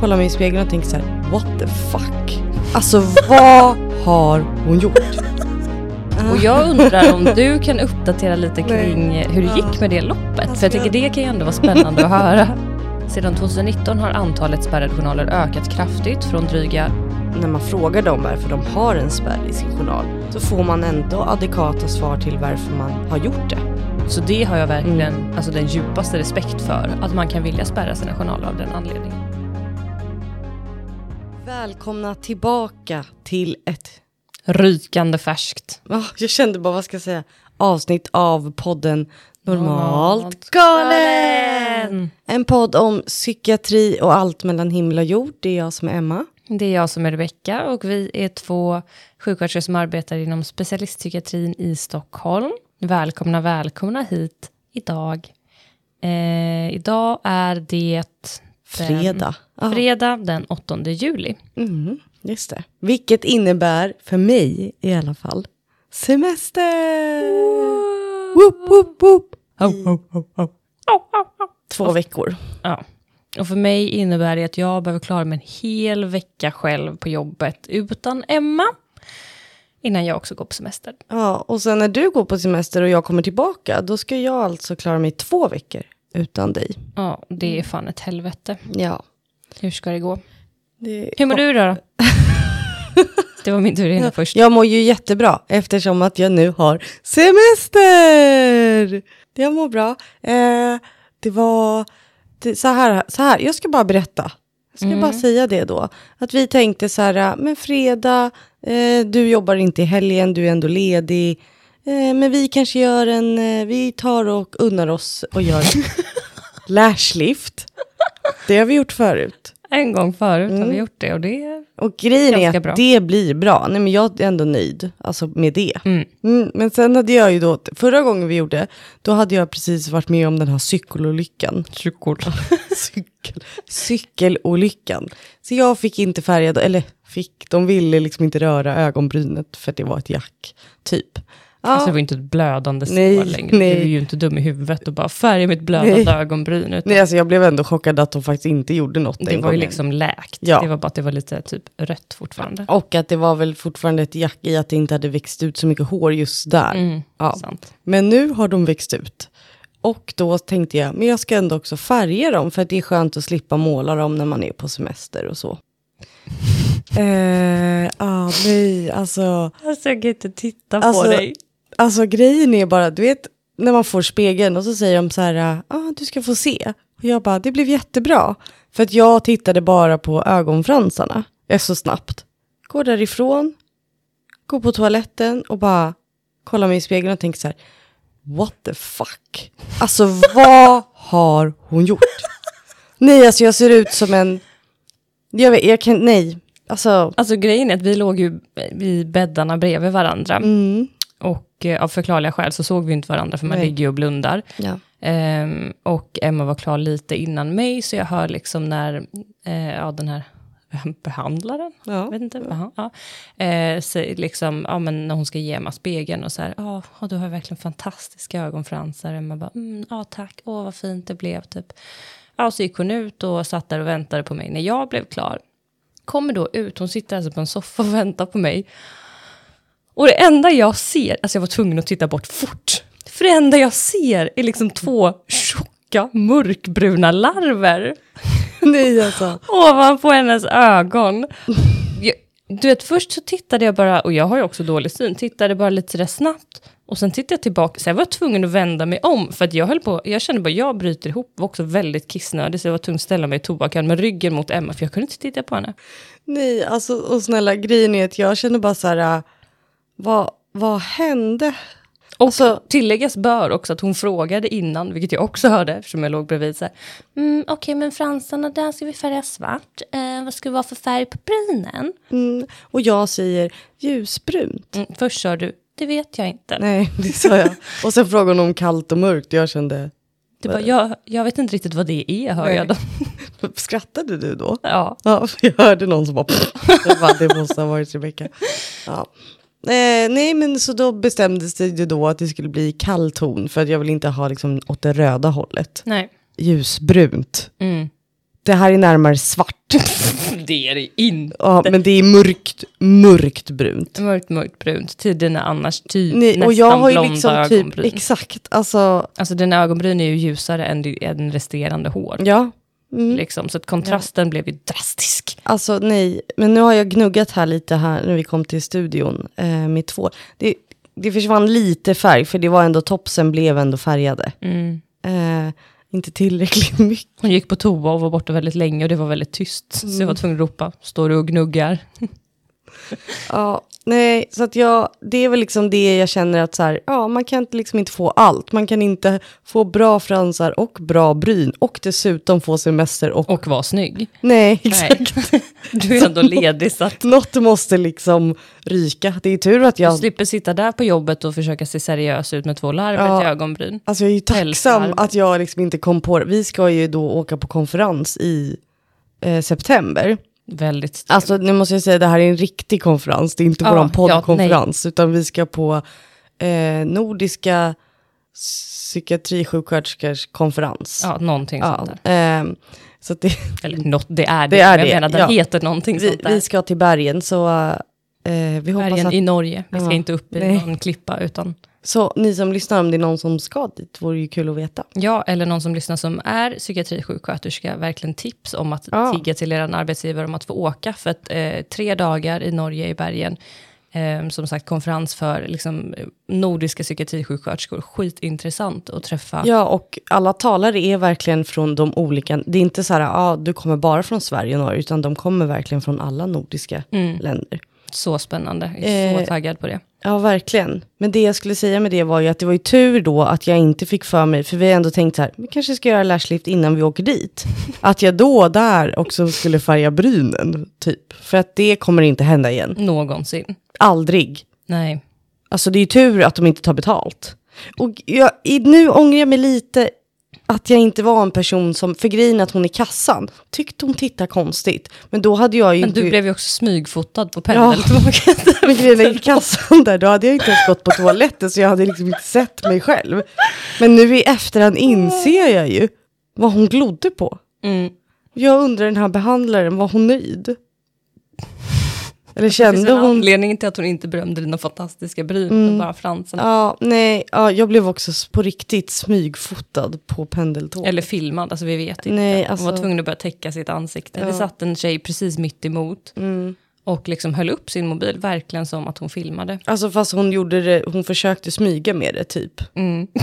kollar mig i spegeln och tänker så här, what the fuck? Alltså vad har hon gjort? Och jag undrar om du kan uppdatera lite kring hur det gick med det loppet. För jag tänker det kan ju ändå vara spännande att höra. Sedan 2019 har antalet spärrade journaler ökat kraftigt från dryga När man frågar dem varför de har en spärr i sin journal så får man ändå adekvata svar till varför man har gjort det. Så det har jag verkligen alltså den djupaste respekt för. Att man kan vilja spärra sina journaler av den anledningen. Välkomna tillbaka till ett, Rykande färskt. jag kände bara vad ska jag säga, avsnitt av podden Normalt Normalt galen! galen. En podd om psykiatri och allt mellan himmel och jord. Det är jag som är Emma. Det är jag som är Rebecka och vi är två sjuksköterskor som arbetar inom specialistpsykiatrin i Stockholm. Välkomna, välkomna hit idag. Eh, idag är det den, Fredag. Ja. fredag den 8 juli. Mm, just det. Vilket innebär, för mig i alla fall, semester! Woop, woop, woop. Två veckor. Ja. Och för mig innebär det att jag behöver klara mig en hel vecka själv på jobbet utan Emma. Innan jag också går på semester. Ja, och sen när du går på semester och jag kommer tillbaka, då ska jag alltså klara mig två veckor utan dig. Ja, det är fan ett helvete. Ja. Hur ska det gå? Det... Hur mår du då? det var min tur innan först. Jag mår ju jättebra eftersom att jag nu har semester. Jag mår bra. Eh, det var det, så, här, så här, jag ska bara berätta. Jag ska bara säga det då. Att vi tänkte så här, men fredag, eh, du jobbar inte i helgen, du är ändå ledig. Eh, men vi kanske gör en, eh, vi tar och unnar oss och gör lashlift. Det har vi gjort förut. En gång förut har vi gjort det och det... Och grejen är att bra. det blir bra. Nej, men jag är ändå nöjd alltså, med det. Mm. Mm, men sen hade jag ju då, förra gången vi gjorde, då hade jag precis varit med om den här cykelolyckan. Cykel. Cykel. Cykelolyckan. Så jag fick inte färga, eller fick, de ville liksom inte röra ögonbrynet för att det var ett jack, typ. Ja, Alltså det var inte ett blödande sår längre. nej. Du är ju inte dum i huvudet och bara färg mitt blödande Nej. ögonbryn. Utan nej, alltså jag blev ändå chockad att de faktiskt inte gjorde något det var ju liksom läkt. Ja. Det var bara att det var lite typ rött fortfarande. Och att det var väl fortfarande ett jack i att det inte hade växt ut så mycket hår just där. Mm, Ja. sant. Men nu har de växt ut. Och då tänkte jag, men jag ska ändå också färga dem för att det är skönt att slippa måla dem när man är på semester och så. eh, ah, nej, alltså, Alltså jag kan inte titta Alltså, på dig. Alltså grejen är bara, du vet när man får spegeln och så säger de så här, ah, du ska få se. Och jag bara, det blev jättebra. För att jag tittade bara på ögonfransarna, är så snabbt. Går därifrån, går på toaletten och bara kollar mig i spegeln och tänker så här, what the fuck? Alltså vad har hon gjort? nej, alltså jag ser ut som en, jag vet, jag kan, nej, alltså, Alltså grejen är att vi låg ju i bäddarna bredvid varandra. mm, Och eh, av förklarliga skäl så såg vi inte varandra för man Nej. ligger ju och blundar. ja. Ehm, och Emma var klar lite innan mig, så jag hör liksom när eh, ja, den här behandlaren, Ja. vet inte, jaha, ja, eh, så liksom, ja, men när hon ska ge Emma spegeln och så här, ja, oh, du har verkligen fantastiska ögonfransar. Emma bara, mm, ja tack, åh vad fint det blev, typ. Ja, så gick hon ut och satt där och väntade på mig när jag blev klar. Kommer då ut, hon sitter alltså på en soffa och väntar på mig. Och det enda jag ser, alltså jag var tvungen att titta bort fort. För det enda jag ser är liksom två tjocka mörkbruna larver Nej alltså. ovanpå hennes ögon. Jag, du vet, först så tittade jag bara, och jag har ju också dålig syn, tittade bara lite sådär snabbt. Och sen tittade jag tillbaka, så jag var tvungen att vända mig om, för att jag höll på, jag kände bara, jag bryter ihop, var också väldigt kissnödig, så jag var tvungen att ställa mig i toakan med ryggen mot Emma, för jag kunde inte titta på henne. Nej, alltså och snälla grejen är att jag känner bara så här, äh, vad, vad hände? Och Alltså- tilläggas bör också att hon frågade innan, vilket jag också hörde eftersom jag låg bredvid så här. Mm, Okej, men fransarna där ska vi färga svart. Eh, vad ska det vara för färg på brynen? Mm, och jag säger ljusbrunt. Mm, först sa du, det vet jag inte. Nej, det sa jag. Och sen frågade hon om kallt och mörkt. Jag kände, Det var, jag, jag vet inte riktigt vad det är, hör Nej. jag då. skrattade du då? Ja. Ja, jag hörde någon som bara, bara det måste ha varit Rebecka. Ja. Eh, nej, men så då bestämdes det ju då att det skulle bli kall ton. För att jag vill inte ha liksom åt det röda hållet. Nej. Ljusbrunt. Mm. Det här är närmare svart. det är det inte. Ja, men det är mörkt, mörkt brunt. Mörkt, mörkt brunt till dina annars typ Nej, nästan och jag har ju blonda liksom ögonbryn. typ, exakt, alltså, Alltså dina ögonbryn är ju ljusare än, än resterande hår. ja. Mm. Liksom, så att kontrasten blev ju drastisk. Alltså nej, men nu har jag gnuggat här lite här när vi kom till studion eh, med två. Det, det försvann lite färg, för det var ändå topsen blev ändå färgade. Mm. Eh, inte tillräckligt mycket. Hon gick på toa och var borta väldigt länge och det var väldigt tyst. Så jag var tvungen att ropa, står du och gnuggar? Ja, nej, så att jag, det är väl liksom det jag känner att så här, ja, man kan inte liksom inte få allt. Man kan inte få bra fransar och bra bryn och dessutom få semester och... Och var snygg. nej, exakt. Nej. Du är ändå ledig så att Något måste liksom ryka. Det är tur att du jag... slipper sitta där på jobbet och försöka se seriös ut med två larver Ja. till ögonbryn. Alltså jag är ju tacksam Pälsvarv. att jag liksom inte kom på det. Vi ska ju då åka på konferens i eh, september. Väldigt Alltså nu måste jag säga, det här är en riktig konferens. Det är inte Ja, ja, poddkonferens. utan vi ska på eh, Nordiska psykiatrisjuksköterskors konferens. Ja, någonting Ja, sånt där. ehm, så det, Eller något, det är det. Det är jag det, menar, den ja. heter någonting vi, sånt där. vi ska till bergen så eh, vi hoppas Bergen att... i Norge. Vi ska Ja, inte upp i nej. någon klippa utan Så ni som lyssnar, om det är någon som ska dit, vore ju kul att veta. Ja, eller någon som lyssnar som är psykiatrisjuksköterska, verkligen tips om att Ja. tigga till er arbetsgivare om att få åka. För att eh, tre dagar i Norge i bergen, eh, som sagt konferens för liksom, nordiska psykiatrisjuksköterskor, skitintressant att träffa. Ja, och alla talare är verkligen från de olika, det är inte så här, ja, ah, du kommer bara från Sverige och Norge, utan de kommer verkligen från alla nordiska Mm, länder. så spännande, jag är Eh, så taggad på det. Ja, verkligen. Men det jag skulle säga med det var ju att det var ju tur då att jag inte fick för mig, för vi har ändå tänkt så här, vi kanske ska göra lashlift innan vi åker dit. Att jag då där också skulle färga brynen, typ. För att det kommer inte hända igen. Någonsin. Aldrig. Nej. Alltså det är ju tur att de inte tar betalt. Och jag, nu ångrar jag mig lite att jag inte var en person som, för grejen att hon i kassan tyckte hon tittade konstigt. Men då hade jag ju Men inte... du blev ju också smygfotad på Ja. pendeltåget. Men grejen i kassan där, då hade jag inte ens gått på toaletten så jag hade liksom inte sett mig själv. Men nu i efterhand inser jag ju vad hon glodde på. Mm. Jag undrar den här behandlaren, var hon nöjd? Eller kände hon... anledning till att hon inte berömde dina fantastiska bryn, Mm. utan bara fransen. Ja, nej, ja, jag blev också på riktigt smygfotad på pendeltåg. Eller filmad, alltså vi vet inte. Nej, Hon alltså- var tvungen att börja täcka sitt ansikte. Ja. Det satt en tjej precis mitt emot Mm. och liksom höll upp sin mobil, verkligen som att hon filmade. Alltså fast hon gjorde det, hon försökte smyga med det typ. Mm.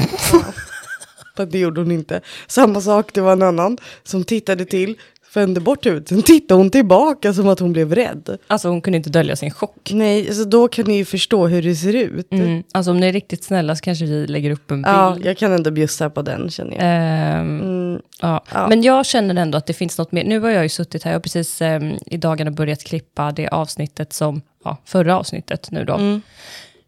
Men det gjorde hon inte. Samma sak, det var en annan som tittade till, vände bort huvudet, sen tittade hon tillbaka som att hon blev rädd. Alltså hon kunde inte dölja sin chock. Nej, så då kan ni ju förstå hur det ser ut. Mm. Alltså om ni är riktigt snälla så kanske vi lägger upp en bild. Ja, jag kan ändå bjussa på den känner jag. Ehm, Mm, ja. Ja. Men jag känner ändå att det finns något mer. Nu har jag ju suttit här, jag har precis ehm, i dagarna börjat klippa det avsnittet som, ja, förra avsnittet nu då. mm,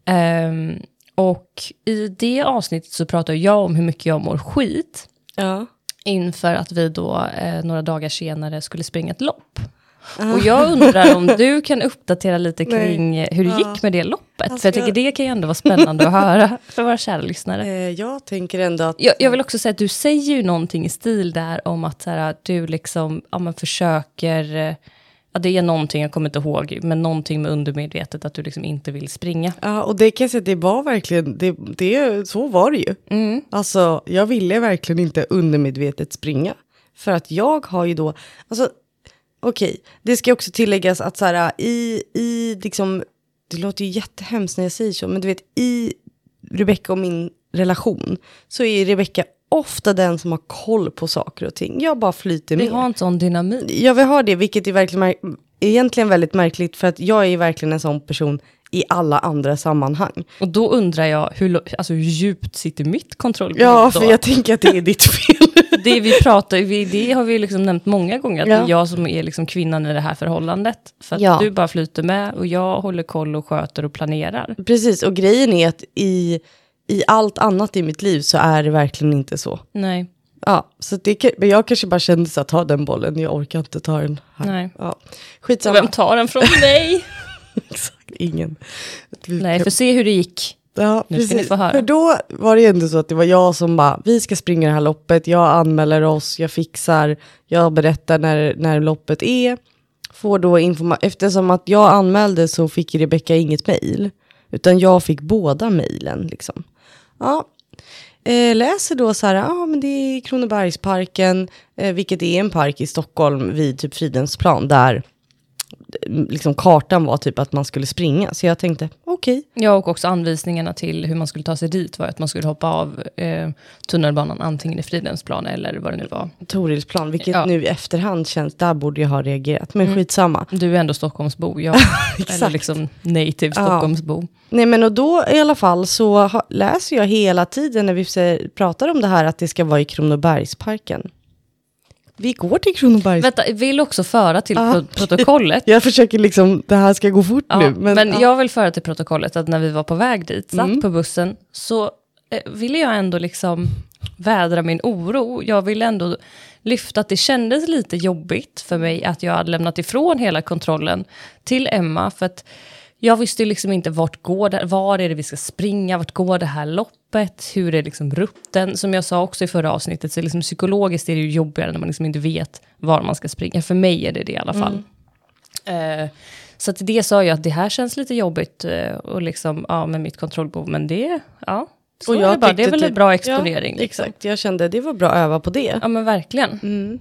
Ehm, och i det avsnittet så pratar jag om hur mycket jag mår skit. ja. Inför att vi då eh, några dagar senare skulle springa ett lopp. Och jag undrar om du kan uppdatera lite Nej. kring eh, hur det Ja. gick med det loppet. Alltså, för jag tycker jag- det kan ju ändå vara spännande att höra för våra kära lyssnare. Eh, jag tänker ändå att... Jag, jag vill också säga att du säger ju någonting i stil där om att här, du liksom, ja, försöker, eh, ja, det är någonting, jag kommer inte ihåg, men någonting med undermedvetet att du liksom inte vill springa. Ja, och det kan jag säga, det var verkligen, det, det, så var det ju. Mm. Alltså, jag ville verkligen inte undermedvetet springa. För att jag har ju då, alltså, okej, det ska också tilläggas att så här, i, i liksom, det låter ju jättehemskt när jag säger så, men du vet, i Rebecca och min relation, så är Rebecca ofta den som har koll på saker och ting. Jag bara flyter Vi med. har en sån dynamik. Ja, vi har det, vilket är verkligen egentligen väldigt märkligt, för att jag är verkligen en sån person i alla andra sammanhang. Och då undrar jag, hur, alltså, hur djupt sitter mitt kontrollbehov Ja, då? för jag tänker att det är ditt fel. det vi pratar, vi, det har vi liksom nämnt många gånger, att Ja. det är jag som är liksom kvinnan i det här förhållandet. För att Ja. du bara flyter med och jag håller koll och sköter och planerar. Precis, och grejen är att i, i allt annat i mitt liv så är det verkligen inte så. Nej, Ja, så det, men jag kanske bara kände så att ta den bollen, jag orkar inte ta den här. nej. Ja. Skitsamma. vem tar den från mig? Exakt, ingen. Nej, för se hur det gick Ja, Nu ska ni precis. få höra. För då var det ändå så att det var jag som bara, vi ska springa det här loppet, jag anmäler oss, jag fixar, jag berättar när, när loppet är. Får då informa- Eftersom att jag anmälde så fick Rebecka inget mejl. Utan jag fick båda mejlen liksom. Ja, eh, läser då så här, ja ah, men det är Kronobergsparken, eh, vilket är en park i Stockholm vid typ Fridhemsplan, där liksom kartan var typ att man skulle springa. Så jag tänkte, okej. Ja, och också anvisningarna till hur man skulle ta sig dit var att man skulle hoppa av eh, tunnelbanan antingen i Fridhemsplan eller vad det nu var. Torilsplan, vilket Ja. nu i efterhand känns, där borde jag ha reagerat. Men skitsamma. Du är ändå Stockholmsbo, ja. eller liksom native Ja. Stockholmsbo. Nej men och då i alla fall så läser jag hela tiden när vi pratar om det här att det ska vara i Kronobergsparken. Vi går till Kronobergs... Vänta, vill också föra till Ah. pro- protokollet. Jag försöker liksom, det här ska gå fort Ja, nu. men Men, ja. jag vill föra till protokollet att när vi var på väg dit, satt Mm. på bussen, så eh, ville jag ändå liksom vädra min oro. Jag ville ändå lyfta att det kändes lite jobbigt för mig att jag hade lämnat ifrån hela kontrollen till Emma. För att jag visste liksom inte vart går det, var är det vi ska springa, vart går det här loppet, hur är liksom rutten. Som jag sa också i förra avsnittet, så liksom psykologiskt är det ju jobbigare när man liksom inte vet var man ska springa. För mig är det det i alla fall. Eh, så att det sa jag att det här känns lite jobbigt eh, och liksom, ja, med mitt kontrollbehov. Men det, ja, så Och är jag det bara. Det är väl en typ- bra exponering. Ja, liksom. exakt, jag kände det var bra att öva på det. Ja, men verkligen. Mm,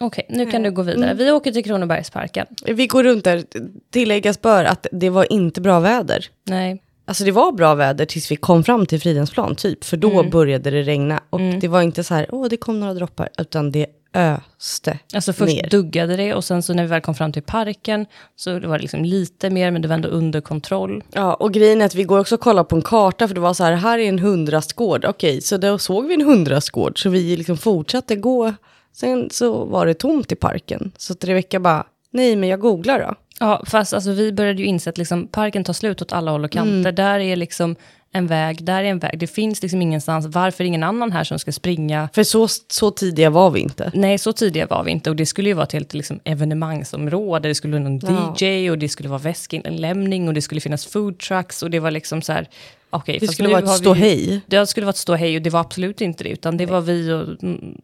Okej, nu kan du gå vidare. Vi åker till Kronobergsparken. Vi går runt där, tilläggas bör att det var inte bra väder. Nej, Alltså det var bra väder tills vi kom fram till Fridhemsplan typ, för då Mm. började det regna. Och det var inte så här, åh det kom några droppar, utan det öste alltså först ner. duggade det och sen så när vi väl kom fram till parken så var det liksom lite mer, men det var ändå under kontroll. Ja, och grejen är att vi går också och kollar på en karta, för det var så här, här är en hundrastgård. Okej, så då såg vi en hundrastgård, så vi liksom fortsatte gå. Sen så var det tomt i parken. Så att Rebecka bara, nej men jag googlar då. Ja, fast alltså, vi började ju inse att liksom, parken tar slut åt alla håll och kanter. Där är liksom en väg, där är en väg. Det finns liksom ingenstans, varför ingen annan här som ska springa? För så, så tidiga var vi inte. Nej, så tidiga var vi inte. Och det skulle ju vara ett helt liksom, evenemangsområde. Det skulle vara någon Ja. DJ och det skulle vara väskinlämning och det skulle finnas food trucks. Och det var liksom så här, okej. Det skulle vara ett ståhej. Det skulle vara ett ståhej och det var absolut inte det. Utan det var vi och mm,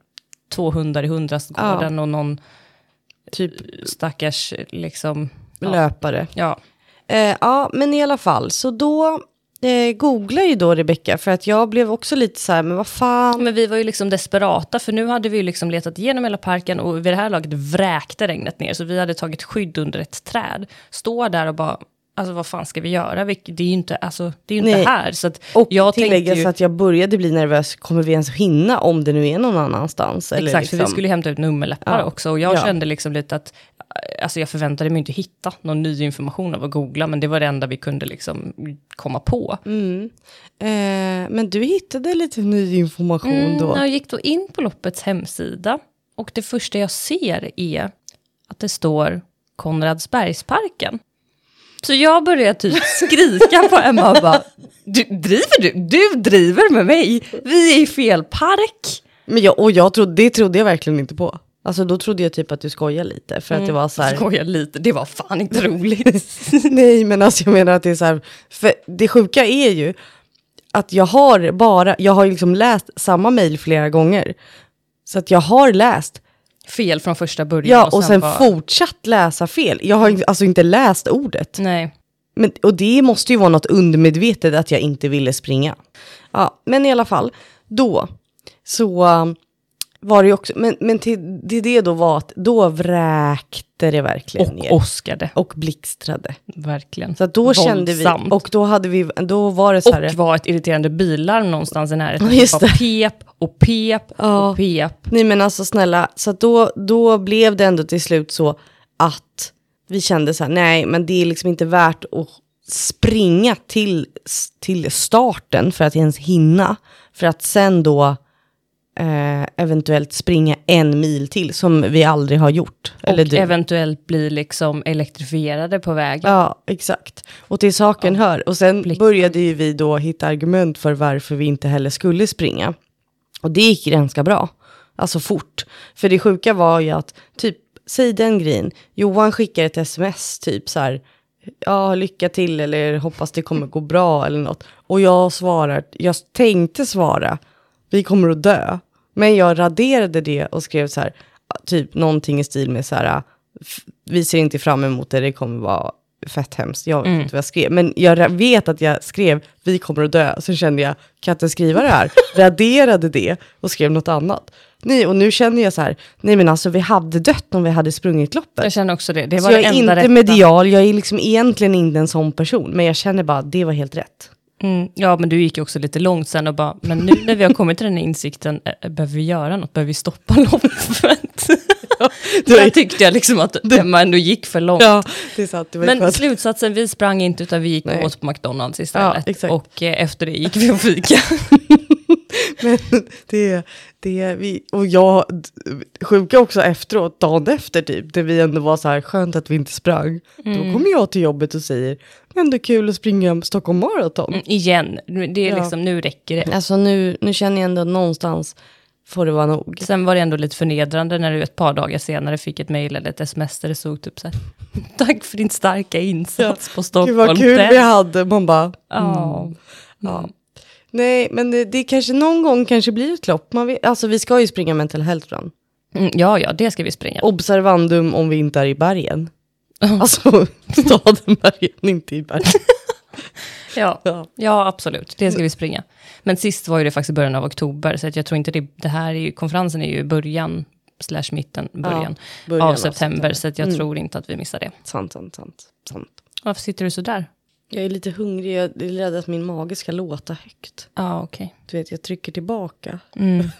två hundar i hundrastgården och någon Typ stackars liksom... Ja, löpare. ja. Eh, ja, men i alla fall, så då eh, googlar ju då Rebecka, för att jag blev också lite så här, men vad fan. Men vi var ju liksom desperata, för nu hade vi ju liksom letat igenom hela parken och vid det här laget vräkte regnet ner, så vi hade tagit skydd under ett träd. Står där och bara, alltså vad fan ska vi göra? Det är ju inte, alltså, det är inte Nej. här. Så att Och jag tänkte tilläggas ju, att jag började bli nervös, kommer vi ens hinna om det nu är någon annanstans? Eller Exakt, för vi liksom- skulle hämta ut nummerlappar Ja. också. Och jag Ja. kände liksom lite att, alltså jag förväntade mig inte hitta någon ny information av att googla, men det var det enda vi kunde liksom komma på. Mm. Eh, men du hittade lite ny information Mm, då. Jag gick då in på loppets hemsida och det första jag ser är att det står Konradsbergsparken. Så jag börjar typ skrika på Emma och bara, du, driver du? Du driver med mig? Vi är i fel park. Men jag, och jag trodde, det trodde jag verkligen inte på. Alltså då trodde jag typ att du skojar lite. För Mm. att det var så här, Skojar lite, det var fan inte roligt. nej men alltså jag menar att det är så här, för det sjuka är ju att jag har bara, jag har ju liksom läst samma mejl flera gånger. Så att jag har läst, Fel från första början. ja och sen bara- fortsatt läsa fel. Jag har alltså inte läst ordet. Nej, Men, och det måste ju vara något undermedvetet att jag inte ville springa. Ja, men i alla fall, då så um, var det ju också, men, men till, till det då var att då vräkte det verkligen ner. och åskade. och blixtrade. Verkligen. Så då kände vi, Våldsamt. och då hade vi, då var det så här, Och var ett irriterande billarm någonstans i närheten. Just bara pep och pep Ja. och pep. nej men alltså snälla, så då, då blev det ändå till slut så att vi kände så här, nej men det är liksom inte värt att springa till, till starten för att ens hinna. För att sen då eh, eventuellt springa en mil till som vi aldrig har gjort. Eller och du. eventuellt bli liksom elektrifierade på vägen. Ja, exakt. Och till saken hör. Och sen Blixt. började ju vi då hitta argument för varför vi inte heller skulle springa. Och det gick ganska bra. Alltså fort. För det sjuka var ju att, typ, säg den grejen. Johan skickar ett sms, typ så här, ja, lycka till eller hoppas det kommer gå bra eller något. Och jag svarar, jag tänkte svara, vi kommer att dö. Men jag raderade det och skrev så här, typ någonting i stil med så här, vi ser inte fram emot det, det kommer vara fett hemskt. Jag vet Mm. inte vad jag skrev, men jag vet att jag skrev, vi kommer att dö. Så kände jag, kan jag inte skriva det här? Raderade det och skrev något annat. Nej, och nu känner jag så här, nej men alltså vi hade dött om vi hade sprungit loppet. Jag känner också det. Det Så var jag det är inte rätta. medial, jag är liksom egentligen inte en sån person. Men jag känner bara, det var helt rätt. Mm, ja, men du gick ju också lite långt sen och bara, men nu när vi har kommit till den här insikten, eh, behöver vi göra något? Behöver vi stoppa loppet? Där tyckte jag liksom att Emma ändå gick för långt. Ja, Men skönt. slutsatsen, vi sprang inte utan vi gick och Nej. åt på McDonalds istället. Ja, och eh, efter det gick vi och fika. Men det, det, vi, och jag, sjuka också efteråt, dagen efter typ, där vi ändå var så här, skönt att vi inte sprang. Då kommer jag till jobbet och säger, men det är kul att springa Stockholm Marathon. Mm, igen, det är Ja. liksom, nu räcker det. Alltså nu, nu känner jag ändå någonstans får det vara nog. Sen var det ändå lite förnedrande när du ett par dagar senare fick ett mejl eller ett sms där det stod typ så här, tack för din starka insats på Stockholm. Gud vad kul Den- vi hade, man bara, Ja. Ja. Nej, men det, det kanske någon gång kanske blir ett lopp. Man vet, alltså vi ska ju springa mental health run. Mm, ja, ja, det ska vi springa. Observandum om vi inte är i bergen. Alltså staden bergen, inte i bergen. Ja. Ja. ja, absolut. Det ska vi springa. Men sist var ju det faktiskt i början av oktober, så att jag tror inte det, det här är ju, konferensen är ju början, slash mitten, början, början av av september, september. så att jag tror inte att vi missar det. Sant, sant, sant, sant. Varför sitter du så där? Jag är lite hungrig, jag är rädd att min mage ska låta högt. Ja, ah, okej. Du vet, jag trycker tillbaka. Mm.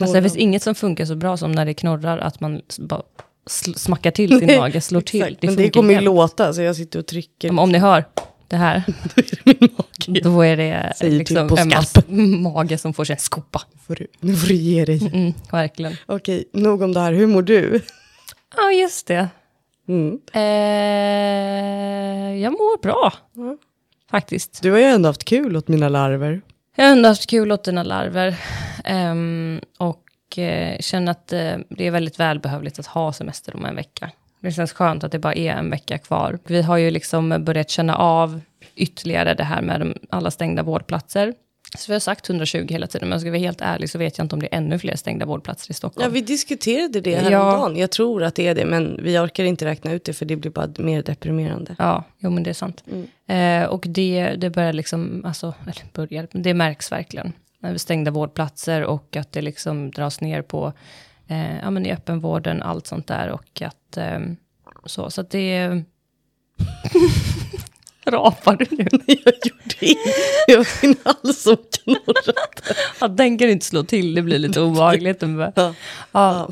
Alltså, det finns inget som funkar så bra som när det knorrar, att man bara smackar till sin mage, slår till. Exakt, men funkar det kommer ju låta, så jag sitter och trycker. Om, om ni hör det här, Då är det min mage. då är det Säger liksom typ på Emmas mage som får sig en skopa. Får du, nu får du ge dig. Mm, verkligen. Okej, nog om det här. Hur mår du? Ja, just det. Mm. Eh, jag mår bra, Ja. faktiskt. Du har ju ändå haft kul åt mina larver. Jag har ändå haft kul åt dina larver. Ehm, och eh, känner att eh, det är väldigt välbehövligt att ha semester om en vecka. Det känns skönt att det bara är en vecka kvar. Vi har ju liksom börjat känna av ytterligare det här med de, alla stängda vårdplatser. Så vi har sagt 120 hela tiden, men ska jag vara helt ärlig så vet jag inte om det är ännu fler stängda vårdplatser i Stockholm. Ja, vi diskuterade det Ja. häromdagen. Jag tror att det är det, men vi orkar inte räkna ut det för det blir bara mer deprimerande. Ja, jo men det är sant. Eh, och det, det börjar liksom, alltså, eller börjar, det märks verkligen. Stängda vårdplatser och att det liksom dras ner på, eh, ja men i öppenvården, allt sånt där och att, eh, så, så att det... Rapar du nu? jag gjorde inte. Jag var min hals som knorrade. Ja, den kan inte slå till, det blir lite obehagligt. Ja. ja.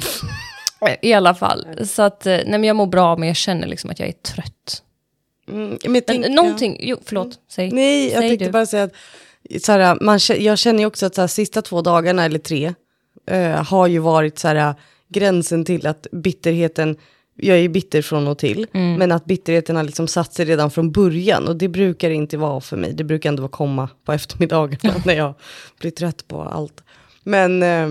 I alla fall, så att, eh, nej men jag mår bra, men jag känner liksom att jag är trött. Mm, men tänk- någonting, jo förlåt, säg. Nej, jag Säg tänkte du. bara säga att så här, man, jag känner ju också att så här, sista två dagarna eller tre eh, har ju varit så här, gränsen till att bitterheten, jag är bitter från och till, Mm. men att bitterheten har liksom satt sig redan från början och det brukar inte vara för mig. Det brukar ändå komma på eftermiddagen när jag blir trött på allt. Men eh,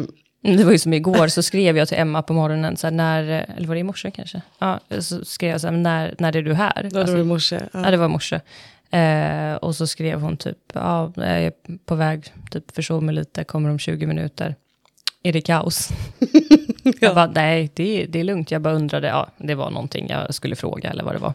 Det var ju som igår, så skrev jag till Emma på morgonen, så här, när, eller var det i morse kanske? Ja, så skrev jag så här, när, när är du här? var Alltså, det i morse. Ja. ja, det var i morse. Eh, och så skrev hon typ, ja, jag är på väg, typ försov mig lite, kommer om 20 minuter. Är det kaos? Jag bara, nej, det, är- det är lugnt. Jag bara undrade, ja, det var någonting jag skulle fråga eller vad det var.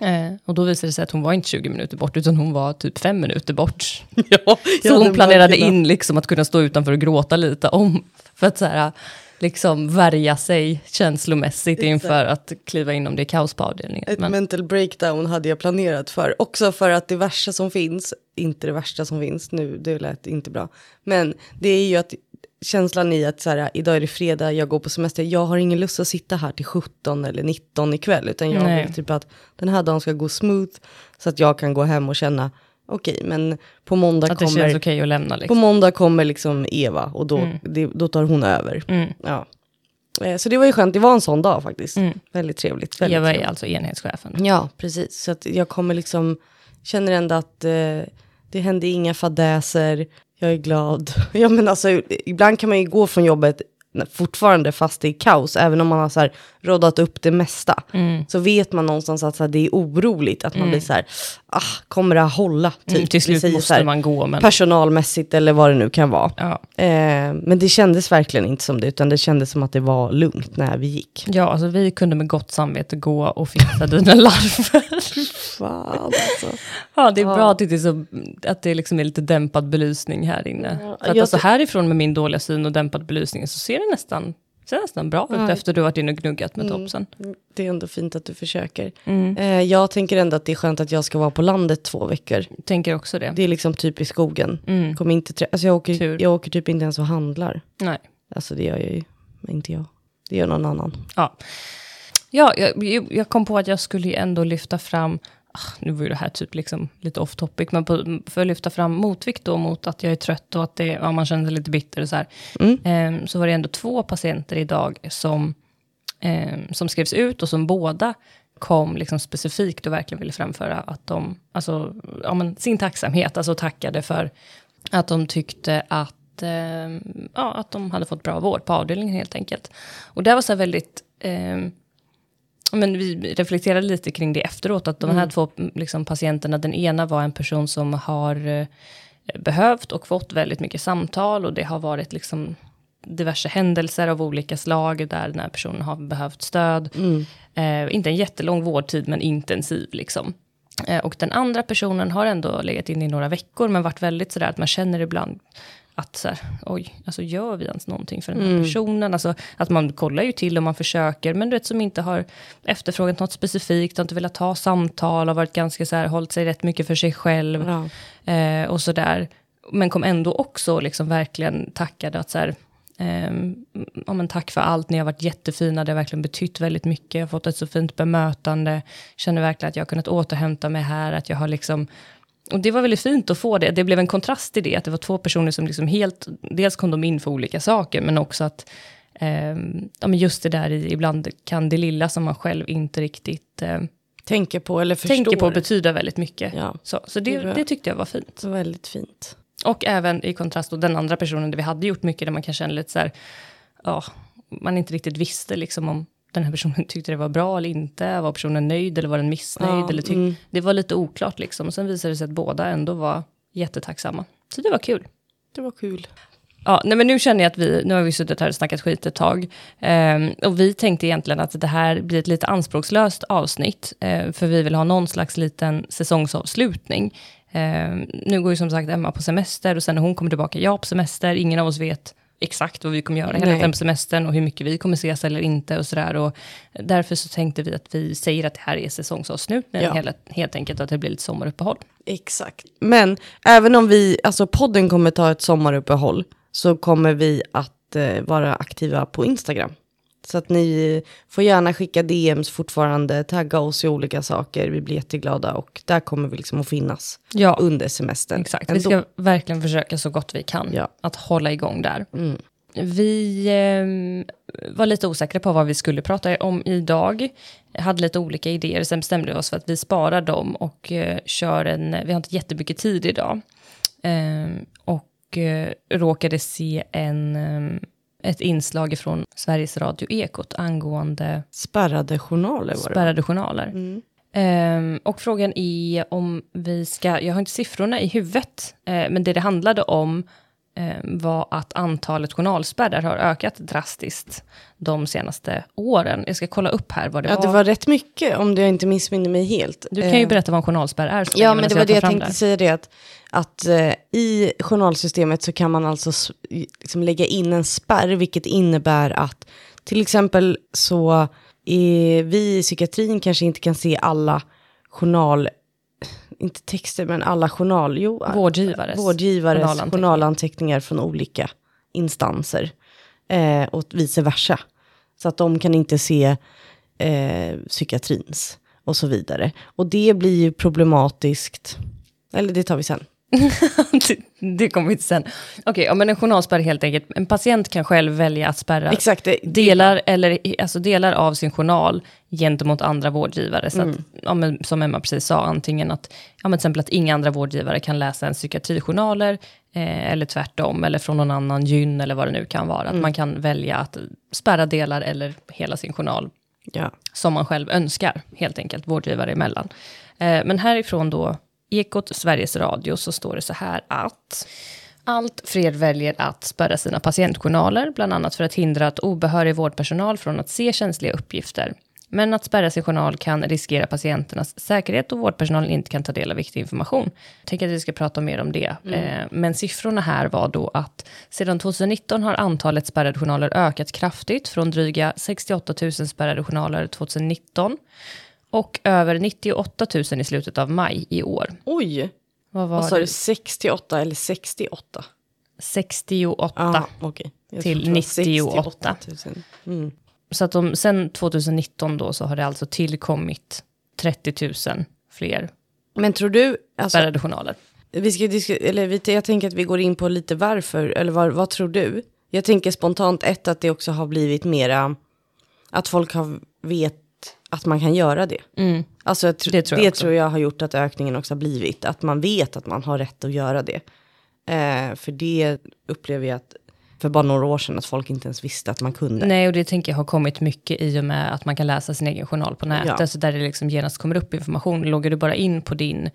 Eh, och då visade det sig att hon var inte 20 minuter bort, utan hon var typ fem minuter bort. Ja, Så hon planerade in liksom att kunna stå utanför och gråta lite om, för att så här, liksom värja sig känslomässigt inför att kliva in om det är kaos på avdelningen. Ett Men, mental breakdown hade jag planerat för. Också för att det värsta som finns, inte det värsta som finns nu, det lät inte bra. Men det är ju att känslan i att så här, idag är det fredag, jag går på semester, jag har ingen lust att sitta här till 17 eller 19 ikväll. Utan jag Nej. vill typ att den här dagen ska gå smooth. Så att jag kan gå hem och känna, okej men på måndag att det kommer... känns okej att lämna På liksom. måndag kommer liksom Eva och då, det, då tar hon över. Mm. Ja. Eh, Så det var ju skönt, det var en sån dag faktiskt. Mm. Väldigt trevligt. Väldigt Eva är trevligt. alltså enhetschefen. Ja, precis. Så att jag kommer liksom, känner ändå att eh, det hände inga fadäser, jag är glad. Ja men alltså, ibland kan man ju gå från jobbet fortfarande fast det är kaos, även om man har så här rådat upp det mesta, Mm. så vet man någonstans att så här, det är oroligt, att man blir så här, ah, kommer det hålla? Typ. Mm, till slut måste här, man gå, men... Personalmässigt eller vad det nu kan vara. Ja. Eh, men det kändes verkligen inte som det, utan det kändes som att det var lugnt när vi gick. ja, alltså vi kunde med gott samvete gå och fixa dina larver. Fan alltså. ja, det är bra att det är, så, att det liksom är lite dämpad belysning här inne. Ja, För att alltså härifrån med min dåliga syn och dämpad belysning så ser det nästan, ser nästan bra ut efter du varit inne och gnuggat med topsen. Det är ändå fint att du försöker. Mm. Eh, jag tänker ändå att det är skönt att jag ska vara på landet två veckor. Tänker också det. Det är liksom typ i skogen. Mm. Kommer inte trä- alltså jag, åker, jag åker typ inte ens och handlar. Nej. Alltså det gör jag ju, men inte jag. Det gör någon annan. Ja, ja jag, jag kom på att jag skulle ändå lyfta fram, nu var ju det här typ liksom lite off topic, men på, för att lyfta fram motvikt då mot att jag är trött och att det, ja, man känner sig lite bitter och så här. Mm. Ehm, så var det ändå två patienter idag som, ehm, som skrevs ut och som båda kom liksom specifikt och verkligen ville framföra att de, alltså, ja, men sin tacksamhet, alltså tackade för att de tyckte att, ehm, ja, att de hade fått bra vård på avdelningen helt enkelt. Och det var så väldigt, ehm, men vi reflekterade lite kring det efteråt, att de här två mm, liksom, patienterna, den ena var en person som har eh, behövt och fått väldigt mycket samtal och det har varit liksom diverse händelser av olika slag där den här personen har behövt stöd. Eh, inte en jättelång vårdtid men intensiv liksom. Eh, och den andra personen har ändå legat in i några veckor men varit väldigt sådär att man känner ibland att så här, oj, alltså gör vi ens någonting för den här personen? Alltså att man kollar ju till och man försöker, men du vet som inte har efterfrågat något specifikt, har inte velat ha samtal, har varit ganska så här, hållit sig rätt mycket för sig själv Ja. eh, och sådär. Men kom ändå också liksom verkligen tackade att så här, ehm, ja, men tack för allt, ni har varit jättefina, det har verkligen betytt väldigt mycket, jag har fått ett så fint bemötande, känner verkligen att jag har kunnat återhämta mig här, att jag har liksom och det var väldigt fint att få det. Det blev en kontrast i det, att det var två personer som liksom helt, dels kom de in för olika saker, men också att ehm, ja, men just det där i, ibland kan det lilla som man själv inte riktigt eh, Tänker på eller förstår. tänker på betyda väldigt mycket. Ja. Så, så det, Det det tyckte jag var fint. Väldigt fint. Och även i kontrast då den andra personen där vi hade gjort mycket, där man kan känna lite så här, ja, man inte riktigt visste liksom om den här personen tyckte det var bra eller inte, var personen nöjd eller var den missnöjd? Ja, eller tyck- mm. Det var lite oklart liksom, och sen visade det sig att båda ändå var jättetacksamma. Så det var kul. Det var kul. Ja, nej men nu känner jag att vi, nu har vi suttit här och snackat skit ett tag. Ehm, och vi tänkte egentligen att det här blir ett lite anspråkslöst avsnitt. eh, för vi vill ha någon slags liten säsongsavslutning. Ehm, nu går ju som sagt Emma på semester och sen när hon kommer tillbaka, jag på semester. Ingen av oss vet exakt vad vi kommer göra hela den semestern och hur mycket vi kommer ses eller inte och sådär. Och därför så tänkte vi att vi säger att det här är säsongsavslutning, Ja. helt, helt enkelt att det blir lite sommaruppehåll. Exakt. Men även om vi, alltså podden kommer ta ett sommaruppehåll så kommer vi att eh, vara aktiva på Instagram. Så att ni får gärna skicka DMs fortfarande, tagga oss i olika saker. Vi blir jätteglada och där kommer vi liksom att finnas Ja, under semestern. Exakt, vi ändå. ska verkligen försöka så gott vi kan Ja. att hålla igång där. Mm. Vi ehm, var lite osäkra på vad vi skulle prata om idag. Hade lite olika idéer, sen bestämde vi oss för att vi sparar dem och eh, kör en, vi har inte jättemycket tid idag. Ehm, och eh, råkade se en, ehm, ett inslag från Sveriges Radio Ekot angående Spärrade journaler var det. spärrade journaler. Mm. Ehm, och frågan är om vi ska, jag har inte siffrorna i huvudet, eh, men det det handlade om var att antalet journalspärrar har ökat drastiskt de senaste åren. Jag ska kolla upp här vad det Ja, var. det var rätt mycket om jag inte missminner mig helt. Du kan ju Eh, berätta vad en journalspärr är. så Ja, men det var det jag tänkte säga det att, att eh, i journalsystemet så kan man alltså liksom lägga in en spärr, vilket innebär att till exempel så är vi i psykiatrin kanske inte kan se alla journal, inte texter, men alla journal, jo, Vårdgivares vårdgivares journalanteckningar. journalanteckningar från olika instanser eh, och vice versa. Så att de kan inte se eh, psykiatrins och så vidare. Och det blir ju problematiskt, eller det tar vi sen. det, kommer vi till sen. Okej, ja, men en journalspärr är helt enkelt, en patient kan själv välja att spärra Exakt, det, delar, eller, alltså delar av sin journal gentemot andra vårdgivare. Så att, ja, men, som Emma precis sa, antingen att, ja, men till exempel att inga andra vårdgivare kan läsa en psykiatrijournaler, eh, eller tvärtom, eller från någon annan gyn eller vad det nu kan vara. Att man kan välja att spärra delar eller hela sin journal Ja. som man själv önskar, helt enkelt, vårdgivare emellan. Eh, men härifrån då, Ekot Sveriges Radio, så står det så här att allt fler väljer att spärra sina patientjournaler, bland annat för att hindra att obehörig vårdpersonal från att se känsliga uppgifter. Men att spärra sin journal kan riskera patienternas säkerhet och vårdpersonalen inte kan ta del av viktig information. Jag tänker att vi ska prata mer om det. Eh, men siffrorna här var då att sedan 2019 har antalet spärrade journaler ökat kraftigt från dryga 68 000 spärrade journaler 2019 och över 98 000 i slutet av maj i år. Oj, Vad var vad sa det? du? 68 eller 68? 68. Ja, okej. Jag Till trodde det var 98. 68 000. Mm. Så att de, sen 2019 då så har det alltså tillkommit 30 000 fler Men tror du, alltså, spärrade journaler. vi ska diskutera, eller vi, jag tänker att vi går in på lite varför, eller vad, vad tror du? Jag tänker spontant ett att det också har blivit mera, att folk har vet att man kan göra det. Mm. Alltså jag tr- Det tror det jag tror också. jag har gjort att ökningen också har blivit, att man vet att man har rätt att göra det. Eh, för det upplever jag att, för bara några år sedan, att folk inte ens visste att man kunde. Nej, och det tänker jag har kommit mycket i och med att man kan läsa sin egen journal på nätet. Ja. Så där det liksom genast kommer upp information. Loggar du bara in på din,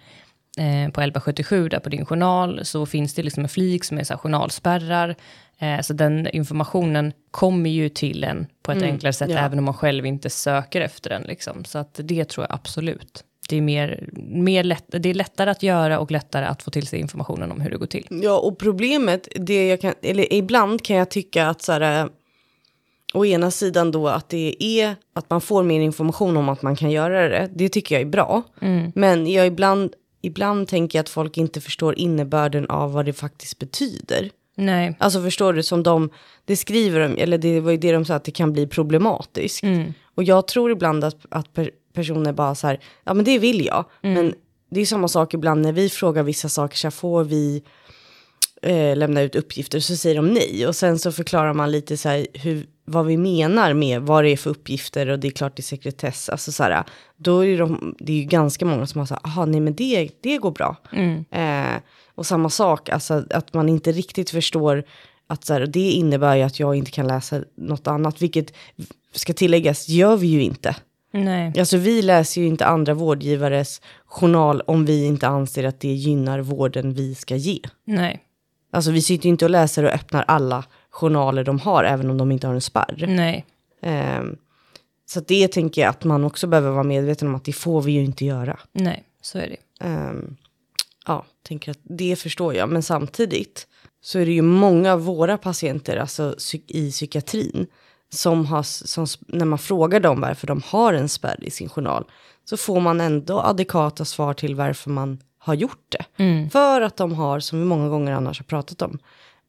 eh, på 1177 där på din journal, så finns det liksom en flik som är så här journalspärrar. Eh, så den informationen kommer ju till en på ett enklare sätt, Mm. ja. även om man själv inte söker efter den. Liksom. Så att det tror jag absolut. Det är, mer, mer lätt, det är lättare att göra och lättare att få till sig informationen om hur det går till. Ja, och problemet, det jag kan, eller ibland kan jag tycka att så här, eh, å ena sidan då att det är att man får mer information om att man kan göra det, det tycker jag är bra. Men jag ibland, ibland tänker jag att folk inte förstår innebörden av vad det faktiskt betyder. Nej, Alltså förstår du, som de, det skriver de, eller det var ju det de sa, att det kan bli problematiskt. Och jag tror ibland att, att per, personer bara så här, ja men det vill jag. Men det är samma sak ibland när vi frågar vissa saker, så här, får vi eh, lämna ut uppgifter, så säger de nej. Och sen så förklarar man lite så här, hur, vad vi menar med vad det är för uppgifter och det är klart det är sekretess. Alltså så här, då är de, det är ju ganska många som har sagt, aha nej men det, det går bra. Eh, och samma sak, alltså att man inte riktigt förstår att så här, det innebär ju att jag inte kan läsa något annat, vilket ska tilläggas, gör vi ju inte. nej. Alltså vi läser ju inte andra vårdgivares journal om vi inte anser att det gynnar vården vi ska ge. nej. Alltså vi sitter ju inte och läser och öppnar alla journaler de har, även om de inte har en spärr. Nej, Ehm, så det tänker jag att man också behöver vara medveten om att det får vi ju inte göra. nej, så är det. Ehm, ja, tänker att det förstår jag. Men samtidigt så är det ju många av våra patienter alltså, i psykiatrin som har, som, när man frågar dem varför de har en spärr i sin journal så får man ändå adekvata svar till varför man har gjort det. För att de har, som vi många gånger annars har pratat om,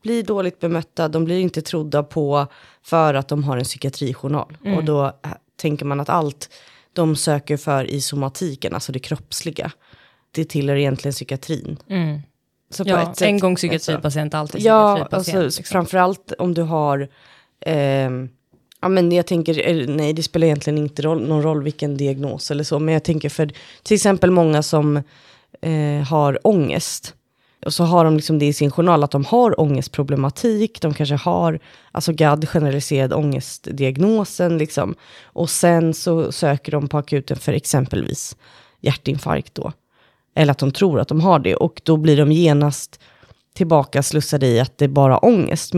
blir dåligt bemötta, de blir inte trodda på för att de har en psykiatrijournal. Och då äh, tänker man att allt de söker för i somatiken, alltså det kroppsliga, det tillhör egentligen psykiatrin. Så på Ja, ett sätt- en gång psykiatripatient, alltid Ja, psykiatripatient. alltså, liksom. framförallt om du har, ehm, ja men jag tänker, eh, nej det spelar egentligen inte roll, någon roll vilken diagnos eller så, men jag tänker för till exempel många som eh, har ångest, och så har de liksom det i sin journal att de har ångestproblematik, de kanske har alltså GAD, generaliserad ångestdiagnosen liksom. Och sen så söker de på akuten för exempelvis hjärtinfarkt då. Eller att de tror att de har det och då blir de genast tillbaka slussade i att det är bara ångest.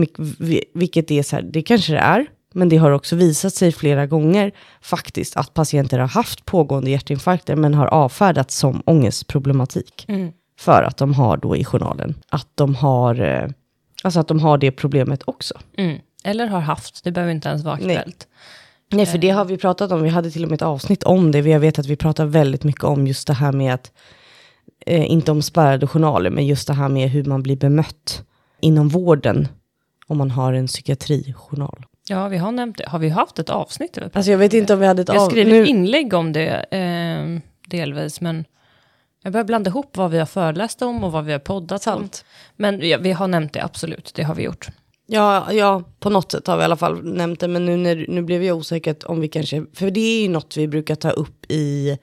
Vilket är så här, det kanske det är. Men det har också visat sig flera gånger faktiskt att patienter har haft pågående hjärtinfarkter men har avfärdats som ångestproblematik. För att de har då i journalen att de har, eh, alltså att de har det problemet också. Mm. Eller har haft, det behöver inte ens vara Nej. aktuellt. Nej, för det har vi pratat om. Vi hade till och med ett avsnitt om det. Jag vet att vi pratar väldigt mycket om just det här med att, eh, inte om spärrade journaler, men just det här med hur man blir bemött inom vården om man har en psykiatrijournal. Ja, vi har nämnt det. Har vi haft ett avsnitt? vi Alltså jag vet inte om vi hade ett Vi har av... skrivit nu- inlägg om det, eh, delvis, men jag börjar blanda ihop vad vi har föreläst om och vad vi har poddat om. Sant. Men ja, vi har nämnt det, absolut, det har vi gjort. Ja, ja, på något sätt har vi i alla fall nämnt det. Men nu, när, nu blev jag osäker om vi kanske... För det är ju något vi brukar ta upp i...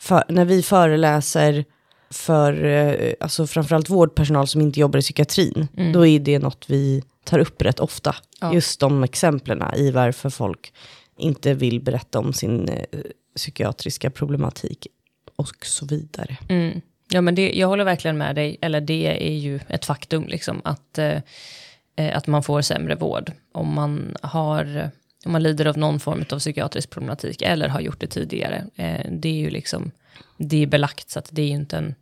För, när vi föreläser för eh, alltså framförallt vårdpersonal som inte jobbar i psykiatrin. Då är det något vi tar upp rätt ofta. Ja. Just de exemplen i varför folk inte vill berätta om sin eh, psykiatriska problematik och så vidare. Mm. Ja, men det, jag håller verkligen med dig, eller det är ju ett faktum, liksom, att, eh, eh, att man får sämre vård om man, har, om man lider av någon form av psykiatrisk problematik, eller har gjort det tidigare. Eh, det är ju liksom, det är belagt, så att det är ju inte en...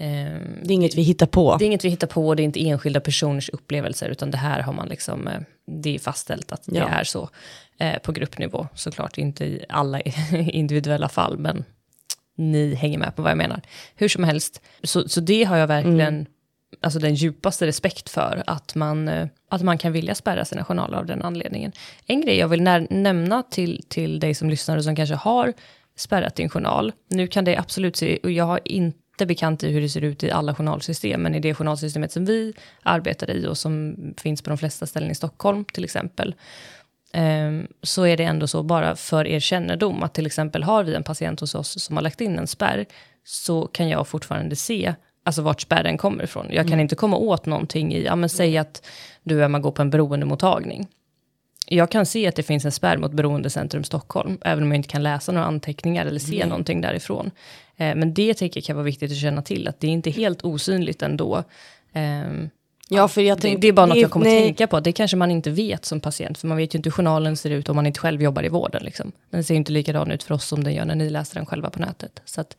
Eh, Det är inget vi hittar på. det är inget vi hittar på, det är inte enskilda personers upplevelser, utan det här har man liksom, eh, det är fastställt att det Ja. är så eh, på gruppnivå. Såklart inte i alla individuella fall, men ni hänger med på vad jag menar. Hur som helst, så, så det har jag verkligen alltså den djupaste respekt för, att man, eh, att man kan vilja spärra sina journaler av den anledningen. En grej jag vill när, nämna till, till dig som lyssnar och som kanske har spärrat din journal, nu kan det absolut se, och jag har inte bekant i hur det ser ut i alla journalsystem, men i det journalsystemet som vi arbetar i och som finns på de flesta ställen i Stockholm till exempel, Ehm, så är det ändå så, bara för er kännedom, att till exempel har vi en patient hos oss som har lagt in en spärr, så kan jag fortfarande se alltså vart spärren kommer ifrån. Jag kan inte komma åt någonting i, ja men säg att du Emma går på en beroendemottagning. Jag kan se att det finns en spärr mot Beroendecentrum Stockholm, även om jag inte kan läsa några anteckningar eller se någonting därifrån. Eh, men det tänker jag kan vara viktigt att känna till, att det är inte helt osynligt ändå. Ehm, Ja, för jag det, det är bara något jag kommer nej, tänka på. Det kanske man inte vet som patient. För man vet ju inte hur journalen ser ut om man inte själv jobbar i vården. Liksom. Den ser ju inte likadan ut för oss som den gör när ni läser den själva på nätet. Så att,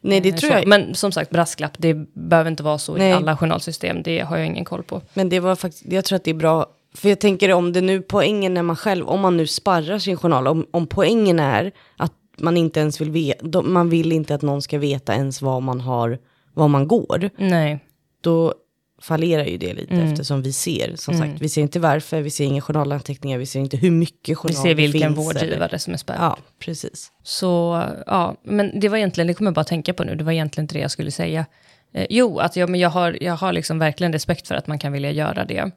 Nej, det eh, tror så. jag. Men som sagt, brasklapp, det behöver inte vara så Nej. i alla journalsystem. Det har jag ingen koll på. Men det var faktiskt, jag tror att det är bra. För jag tänker om det nu poängen när man själv, om man nu sparrar sin journal, om, om poängen är att man inte ens vill veta, man vill inte att någon ska veta ens vad man har, vad man går, Nej, då fallerar ju det lite Mm. eftersom vi ser, som sagt, vi ser inte varför, vi ser inga journalanteckningar, vi ser inte hur mycket vi journaler ser vilken finns. vårdgivare eller- som är spärrad. Ja, precis. Så ja, men det var egentligen, det kommer jag bara tänka på nu, det var egentligen inte det jag skulle säga. Eh, jo, att jag, men jag har, jag har liksom verkligen respekt för att man kan vilja göra det.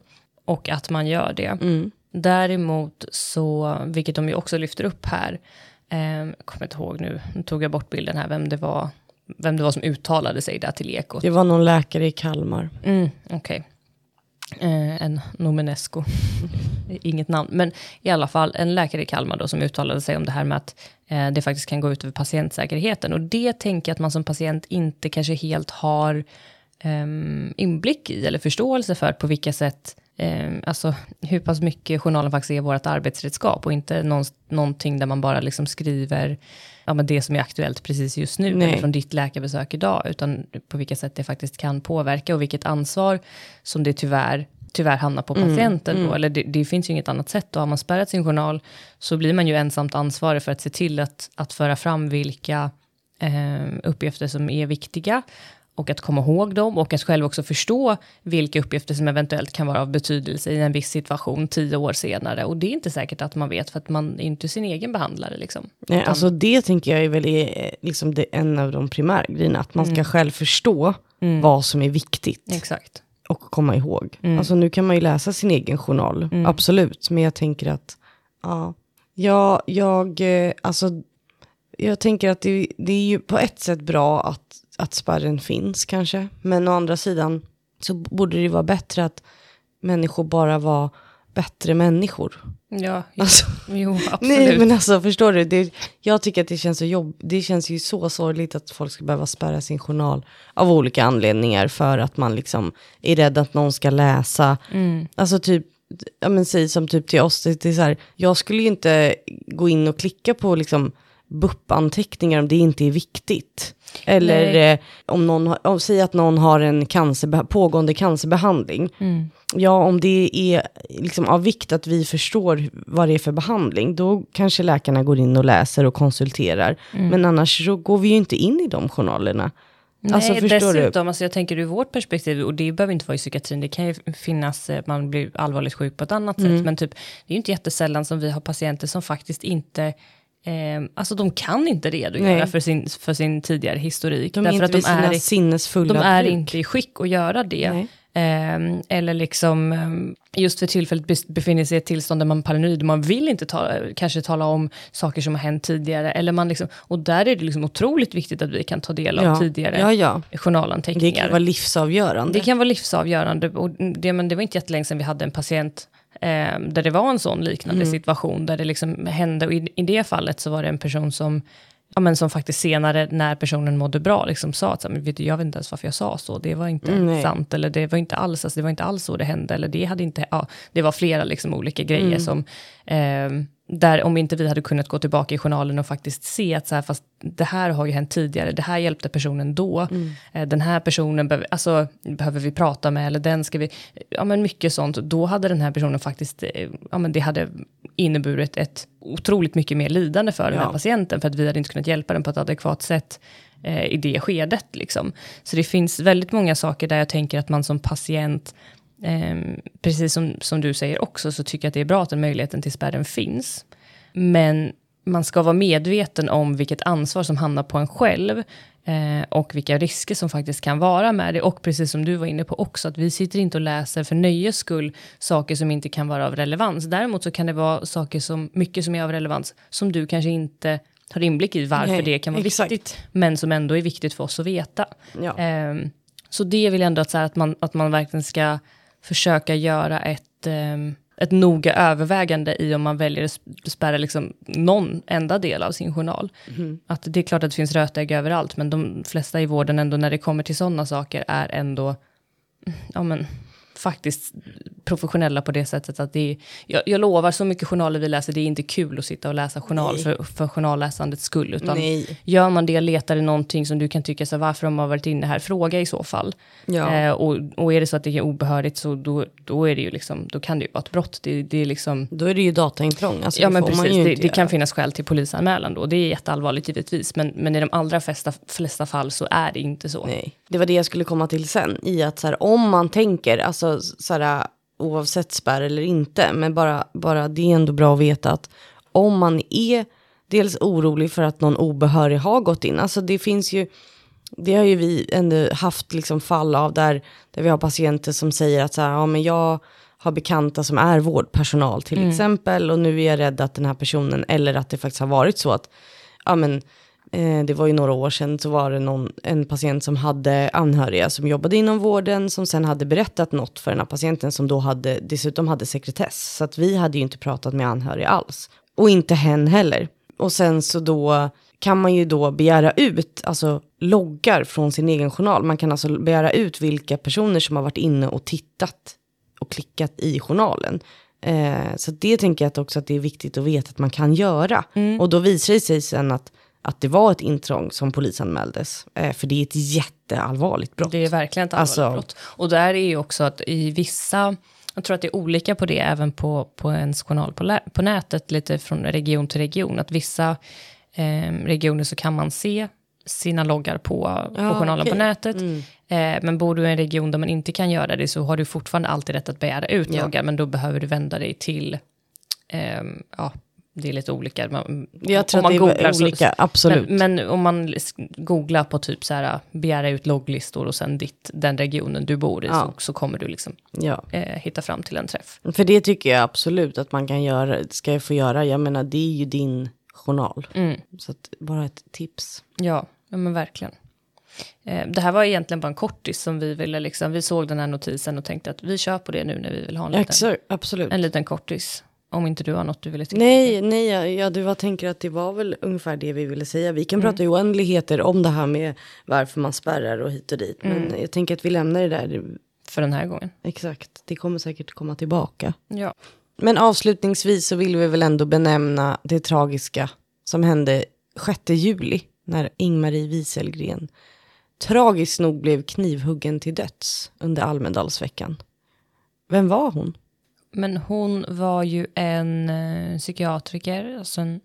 Och att man gör det. Mm. Däremot så, vilket de ju också lyfter upp här, jag kommer inte ihåg nu, nu tog jag bort bilden här, vem det var, vem det var som uttalade sig där till Ekot. Det var någon läkare i Kalmar. Mm, Okej. Eh, en Nomenesco. Inget namn. Men i alla fall en läkare i Kalmar då som uttalade sig om det här med att eh, det faktiskt kan gå ut över patientsäkerheten. Och det tänker jag att man som patient inte kanske helt har ehm, inblick i eller förståelse för på vilka sätt ehm, alltså hur pass mycket journalen faktiskt är vårt arbetsredskap och inte någon, någonting där man bara liksom skriver ja, men det som är aktuellt precis just nu, Nej. eller från ditt läkarbesök idag, utan på vilket sätt det faktiskt kan påverka och vilket ansvar som det tyvärr, tyvärr hamnar på patienten då, eller det, det finns ju inget annat sätt, och har man spärrat sin journal så blir man ju ensamt ansvarig för att se till att, att föra fram vilka eh, uppgifter som är viktiga, och att komma ihåg dem och att själv också förstå vilka uppgifter som eventuellt kan vara av betydelse i en viss situation tio år senare. Och det är inte säkert att man vet för att man är inte sin egen behandlare. Liksom. Nej, Utan- alltså det tänker jag är väl är, liksom det, en av de primära grejerna, att man ska själv förstå vad som är viktigt Exakt. och komma ihåg. Alltså nu kan man ju läsa sin egen journal, absolut, men jag tänker att, ja, ja jag, eh, alltså, jag tänker att det, det är ju på ett sätt bra att, att spärren finns kanske, men å andra sidan så borde det vara bättre att människor bara var bättre människor. Ja, jo, Alltså, jo absolut. Nej men alltså förstår du, det, jag tycker att det känns så jobb, det känns ju så sorgligt att folk ska behöva spärra sin journal av olika anledningar för att man liksom är rädd att någon ska läsa. Alltså typ, ja men säg som typ till oss, det, det är så här, jag skulle ju inte gå in och klicka på liksom BUP-anteckningar om det inte är viktigt. Eller eh, om någon, om, säg att någon har en cancer, pågående cancerbehandling. Ja, om det är liksom av vikt att vi förstår vad det är för behandling, då kanske läkarna går in och läser och konsulterar. Men annars så går vi ju inte in i de journalerna. Nej, alltså förstår du? dessutom, alltså jag tänker ur vårt perspektiv, och det behöver inte vara i psykiatrin, det kan ju finnas, eh, man blir allvarligt sjuk på ett annat Mm. sätt, men typ, det är ju inte jättesällan som vi har patienter som faktiskt inte, eh, alltså de kan inte redogöra Nej. för sin, för sin tidigare historik. De är därför inte att de är, i- sinnesfulla de är bruk. inte i skick att göra det. Nej. Eh, eller liksom eh, just för tillfället befinner sig i ett tillstånd där man är paranoid. Man vill inte ta, kanske tala om saker som har hänt tidigare. Eller man liksom, och där är det liksom otroligt viktigt att vi kan ta del av Ja. tidigare Ja, ja. journalanteckningar. Det kan vara livsavgörande. Det kan vara livsavgörande. Och det, men det var inte jättelänge sedan vi hade en patient eh, där det var en sån liknande Mm. situation, där det liksom hände. Och i, i det fallet så var det en person som, ja, men som faktiskt senare, när personen mådde bra, liksom sa att men vet du, jag vet inte ens varför jag sa så, det var inte Mm, sant, eller det var inte alls, alltså, det var inte alls så det hände, eller det hade inte, ja, det var flera liksom olika grejer Mm. som, eh, där om inte vi hade kunnat gå tillbaka i journalen och faktiskt se att så här, fast det här har ju hänt tidigare, det här hjälpte personen då, eh, den här personen behöver, alltså, behöver vi prata med, eller den ska vi, ja men mycket sånt, då hade den här personen faktiskt, eh, ja men det hade inneburit ett otroligt mycket mer lidande för den här Ja. patienten, för att vi hade inte kunnat hjälpa den på ett adekvat sätt eh, i det skedet. Liksom. Så det finns väldigt många saker där jag tänker att man som patient, precis som, som du säger också, så tycker jag att det är bra att den möjligheten till spärren finns. Men man ska vara medveten om vilket ansvar som hamnar på en själv eh, och vilka risker som faktiskt kan vara med det. Och precis som du var inne på också, att vi sitter inte och läser för nöjes skull saker som inte kan vara av relevans. Däremot så kan det vara saker som, mycket som är av relevans, som du kanske inte har inblick i varför Nej, det kan vara exakt. viktigt, men som ändå är viktigt för oss att veta. Ja. Ehm, så det vill jag ändå att, så här, att, man, att man verkligen ska försöka göra ett, ehm, ett noga övervägande i om man väljer att sp- spärra liksom någon enda del av sin journal. Att det är klart att det finns rötägg överallt, men de flesta i vården ändå när det kommer till sådana saker är ändå ja, men, faktiskt professionella på det sättet att det är, jag, jag lovar så mycket journaler vi läser, det är inte kul att sitta och läsa journal för, för journalläsandets skull, utan Nej. Gör man det, letar i någonting som du kan tycka så varför de har varit inne här, fråga i så fall. Ja. Eh, och, och är det så att det är obehörigt så då, då är det ju liksom, då kan det ju vara ett brott. Det, det är liksom, Då är det ju dataintrång. Alltså, ja men precis, det, det kan finnas skäl till polisanmälan då. Det är jätteallvarligt givetvis, men, men i de allra flesta, flesta fall så är det inte så. Nej, det var det jag skulle komma till sen. I att så här, om man tänker, alltså så här, oavsett spärr eller inte, men bara, bara det är ändå bra att veta att om man är dels orolig för att någon obehörig har gått in, alltså det finns ju, det har ju vi ändå haft liksom fall av där, där vi har patienter som säger att så här, ja men jag har bekanta som är vårdpersonal till exempel och nu är jag rädd att den här personen, eller att det faktiskt har varit så att, ja men Eh, det var ju några år sedan så var det någon, en patient som hade anhöriga som jobbade inom vården som sen hade berättat något för den här patienten som då hade, dessutom hade sekretess. Så att vi hade ju inte pratat med anhöriga alls. Och inte hen heller. Och sen så då kan man ju då begära ut, alltså loggar från sin egen journal. Man kan alltså begära ut vilka personer som har varit inne och tittat och klickat i journalen. Eh, så det tänker jag att också att det är viktigt att veta att man kan göra. Och då visar det sig sen att, att det var ett intrång som polisanmäldes. Eh, för det är ett jätteallvarligt brott. Det är verkligen ett allvarligt Alltså- brott. Och där är ju också att i vissa, jag tror att det är olika på det även på, på ens journal på, på nätet, lite från region till region, att vissa eh, regioner så kan man se sina loggar på, på Ja, journalen på okej. nätet. Eh, men bor du i en region där man inte kan göra det så har du fortfarande alltid rätt att begära ut Ja. loggar, men då behöver du vända dig till, ehm, ja, det är lite olika. Man, Jag tror om man googlar så- olika, absolut. men, men om man googlar på typ så här, begära ut logglistor och sen ditt, den regionen du bor i, Ja. så, så kommer du liksom ja. eh, hitta fram till en träff. För det tycker jag absolut att man kan göra, ska jag få göra. Jag menar det är ju din journal. Mm. Så att, bara ett tips. Ja, ja men verkligen. Eh, det här var egentligen bara en kortis som vi ville, liksom, vi såg den här notisen och tänkte att vi kör på det nu när vi vill ha en liten, Exakt, en liten kortis. Om inte du har något du ville tillägga. Nej, nej, ja, ja, du jag tänker att det var väl ungefär det vi ville säga. Vi kan prata i oändligheter om det här med varför man spärrar och hit och dit. Men jag tänker att vi lämnar det där. För den här gången. Exakt, det kommer säkert komma tillbaka. Ja. Men avslutningsvis så vill vi väl ändå benämna det tragiska som hände 6 juli när Ingmarie Wieselgren tragiskt nog blev knivhuggen till döds under Almedalsveckan. Vem var hon? Men hon var ju en eh, psykiatriker, alltså en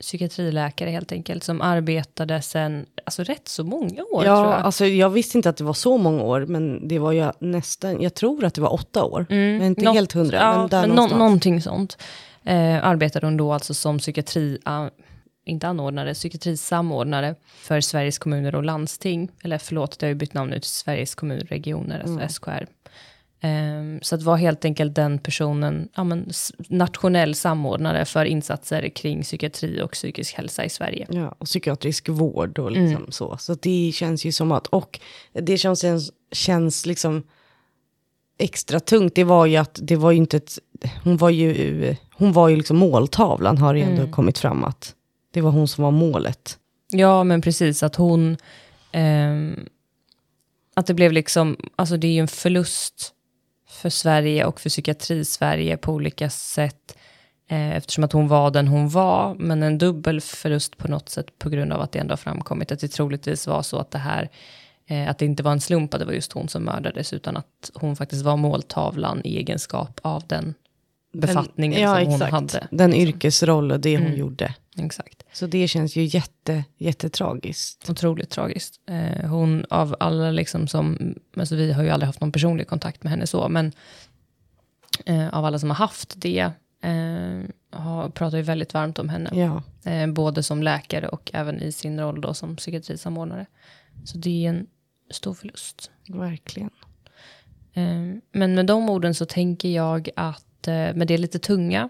psykiatriläkare helt enkelt, som arbetade sen, alltså rätt så många år ja, tror jag. alltså jag visste inte att det var så många år, men det var ju nästan, jag tror att det var åtta år. men inte Nå- helt hundra. Ja, men där men nå- någonstans. någonting sånt. Eh, arbetade hon då alltså som psykiatri, inte anordnare, psykiatrisamordnare för Sveriges kommuner och landsting. Eller förlåt, det har ju bytt namn nu till Sveriges kommunregioner, alltså SKR. Um, så att vara helt enkelt den personen, ja, men, nationell samordnare för insatser kring psykiatri och psykisk hälsa i Sverige. Ja, och psykiatrisk vård och liksom mm. så. Så det känns ju som att, och det känns, känns liksom extra tungt, det var ju att det var ju inte ett, hon var ju, hon var ju liksom måltavlan har det ändå mm. kommit fram att det var hon som var målet. Ja, men precis att hon, eh, att det blev liksom, alltså det är ju en förlust för Sverige och för psykiatri-Sverige på olika sätt. Eh, eftersom att hon var den hon var, men en dubbel förlust på något sätt på grund av att det ändå har framkommit att det troligtvis var så att det här, eh, att det inte var en slump att det var just hon som mördades, utan att hon faktiskt var måltavlan i egenskap av den befattningen den, ja, som hon exakt. hade. Den yrkesroll och det hon mm. gjorde. Exakt. Så det känns ju jätte, jättetragiskt. Otroligt tragiskt. Eh, hon av alla liksom som, alltså vi har ju aldrig haft någon personlig kontakt med henne så, men eh, av alla som har haft det, eh, har, pratar ju väldigt varmt om henne. Ja. Eh, både som läkare och även i sin roll då som psykiatrisamordnare. Så det är en stor förlust. Verkligen. Eh, men med de orden så tänker jag att, eh, med det lite tunga,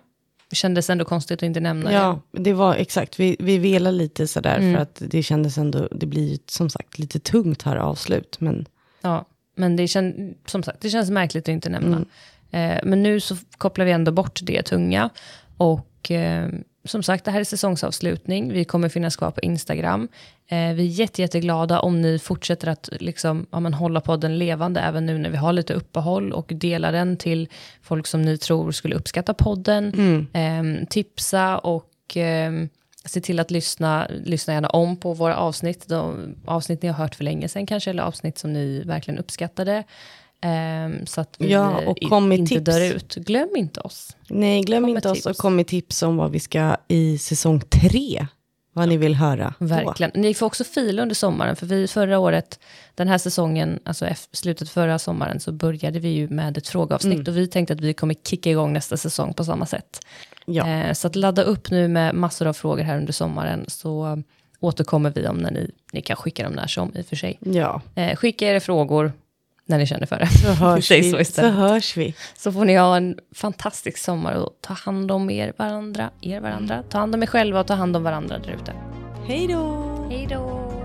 det kändes ändå konstigt att inte nämna ja, det. det var exakt. Vi, vi velade lite sådär mm. för att det kändes ändå, det blir som sagt lite tungt här avslut. Men... Ja, men det, känd, som sagt, det känns märkligt att inte nämna. Mm. Eh, men nu så kopplar vi ändå bort det tunga. Och eh, som sagt, det här är säsongsavslutning. Vi kommer finnas kvar på Instagram. Eh, vi är jätte, jätteglada om ni fortsätter att liksom, ja, men, hålla podden levande även nu när vi har lite uppehåll och dela den till folk som ni tror skulle uppskatta podden. Mm. Eh, tipsa och eh, se till att lyssna, lyssna gärna om på våra avsnitt. De avsnitt ni har hört för länge sedan kanske, eller avsnitt som ni verkligen uppskattade. Um, så att vi ja, och kom inte tips. dör ut. Glöm inte oss. Nej, glöm kom inte oss och kom med tips om vad vi ska i säsong tre. Vad ni vill höra. Verkligen. Då. Ni får också fila under sommaren, för vi förra året, den här säsongen, alltså slutet förra sommaren, så började vi ju med ett frågeavsnitt mm. och vi tänkte att vi kommer kicka igång nästa säsong på samma sätt. Ja. Eh, så att ladda upp nu med massor av frågor här under sommaren, så återkommer vi om när ni, ni kan skicka dem när som i och för sig. Ja. Eh, skicka era frågor, när ni känner för det. Så hörs, vi. Så, så hörs vi. Så får ni ha en fantastisk sommar och ta hand om er varandra, er varandra. Ta hand om er själva och ta hand om varandra där ute. Hej då! Hej då!